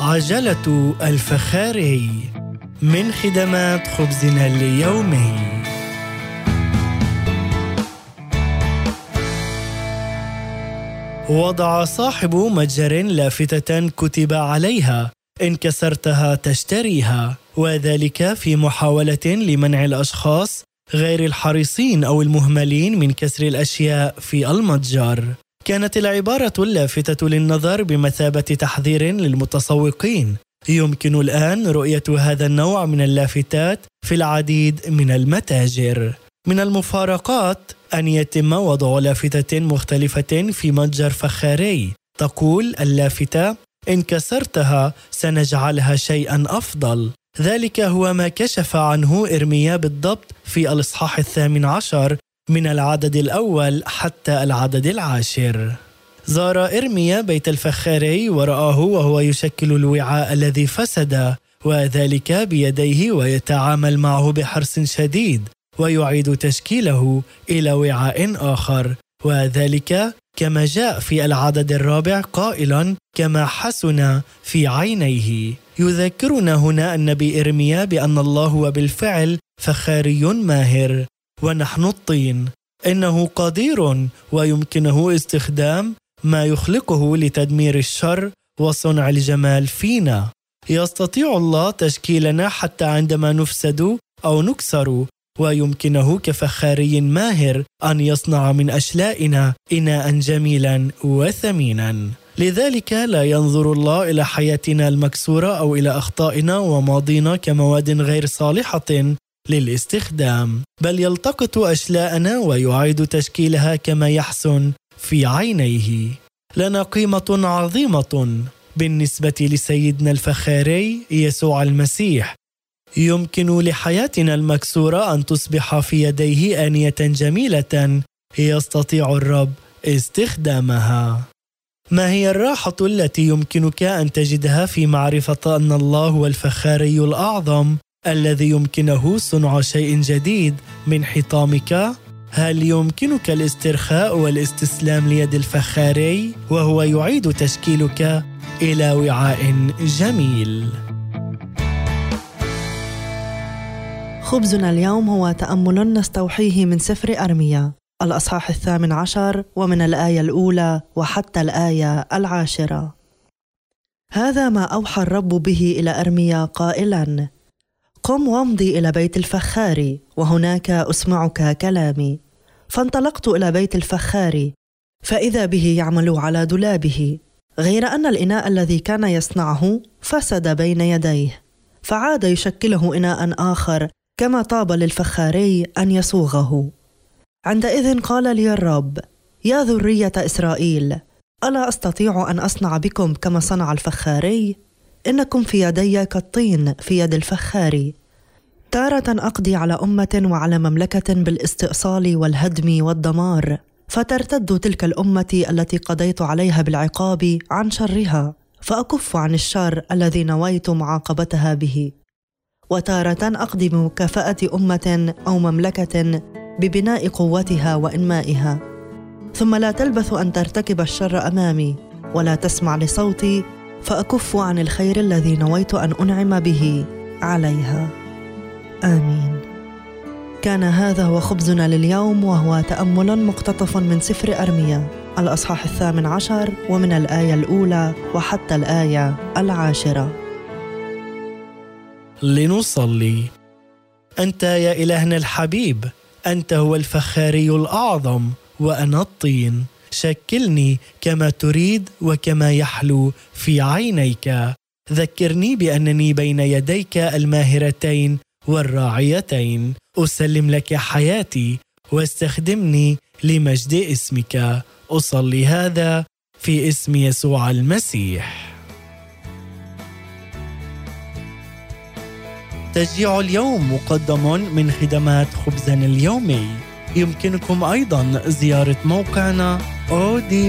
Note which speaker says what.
Speaker 1: عجلة الفخاري من خدمات خبزنا اليومي وضع صاحب متجر لافتة كتب عليها. إن كسرتها تشتريها. وذلك في محاولة لمنع الأشخاص غير الحريصين أو المهملين من كسر الأشياء في المتجر. كانت العبارة اللافتة للنظر بمثابة تحذير للمتسوقين يمكن الآن رؤية هذا النوع من اللافتات في العديد من المتاجر. من المفارقات أن يتم وضع لافتة مختلفة في متجر فخاري. تقول اللافتة إن كسرتها سنجعلها شيئا أفضل. ذلك هو ما كشف عنه إرميا بالضبط في الإصحاح الثامن عشر من العدد الأول حتى العدد العاشر. زار إرميا بيت الفخاري ورآه وهو يشكل الوعاء الذي فسد وذلك بيديه ويتعامل معه بحرص شديد ويعيد تشكيله إلى وعاء آخر. وذلك كما جاء في العدد الرابع قائلا كما حسن في عينيه. يذكرنا هنا النبي إرميا بأن الله هو بالفعل فخاري ماهر. ونحن الطين. إنه قدير ويمكنه استخدام ما يخلقه لتدمير الشر وصنع الجمال فينا. يستطيع الله تشكيلنا حتى عندما نفسد أو نكسر ويمكنه كفخاري ماهر أن يصنع من أشلائنا اناء جميلا وثمينا. لذلك لا ينظر الله إلى حياتنا المكسورة أو إلى أخطائنا وماضينا كمواد غير صالحة. للاستخدام بل يلتقط أشلاءنا ويعيد تشكيلها كما يحسن في عينيه. لنا قيمة عظيمة بالنسبة لسيدنا الفخاري يسوع المسيح. يمكن لحياتنا المكسورة أن تصبح في يديه آنية جميلة يستطيع الرب استخدامها. ما هي الراحة التي يمكنك أن تجدها في معرفة أن الله هو الفخاري الأعظم؟ الذي يمكنه صنع شيء جديد من حطامك؟ هل يمكنك الاسترخاء والاستسلام ليد الفخاري وهو يعيد تشكيلك إلى وعاء جميل؟
Speaker 2: خبزنا اليوم هو تأمل نستوحيه من سفر أرميا الأصحاح الثامن عشر ومن الآية الأولى وحتى الآية العاشرة. هذا ما أوحى الرب به إلى أرميا قائلا قم وامضي إلى بيت الفخار وهناك أسمعك كلامي. فانطلقت إلى بيت الفخار فإذا به يعمل على دولابه. غير أن الإناء الذي كان يصنعه فسد بين يديه فعاد يشكله إناء آخر كما طاب للفخاري أن يصوغه. عندئذ قال لي الرب يا ذرية إسرائيل ألا أستطيع أن أصنع بكم كما صنع الفخاري إنكم في يدي كالطين في يد الفخاري تارة أقضي على أمة وعلى مملكة بالاستئصال والهدم والدمار. فترتد تلك الأمة التي قضيت عليها بالعقاب عن شرها. فأكف عن الشر الذي نويت معاقبتها به. وتارة أقضي بمكافأة أمة أو مملكة ببناء قوتها وإنمائها. ثم لا تلبث أن ترتكب الشر أمامي ولا تسمع لصوتي فأكف عن الخير الذي نويت أن أنعم به عليها. آمين. كان هذا هو خبزنا لليوم وهو تأمل مقتطف من سفر أرميا الأصحاح الثامن عشر ومن الآية الأولى وحتى الآية العاشرة.
Speaker 1: لنصلي. أنت يا إلهنا الحبيب أنت هو الفخاري الأعظم وأنا الطين. شكلني كما تريد وكما يحلو في عينيك. ذكرني بأنني بين يديك الماهرتين والراعيتين. أسلم لك حياتي واستخدمني لمجد اسمك. أصلي هذا في اسم يسوع المسيح. تشجيع اليوم مقدم من خدمات خبزنا اليومي. يمكنكم أيضا زيارة موقعنا odb.org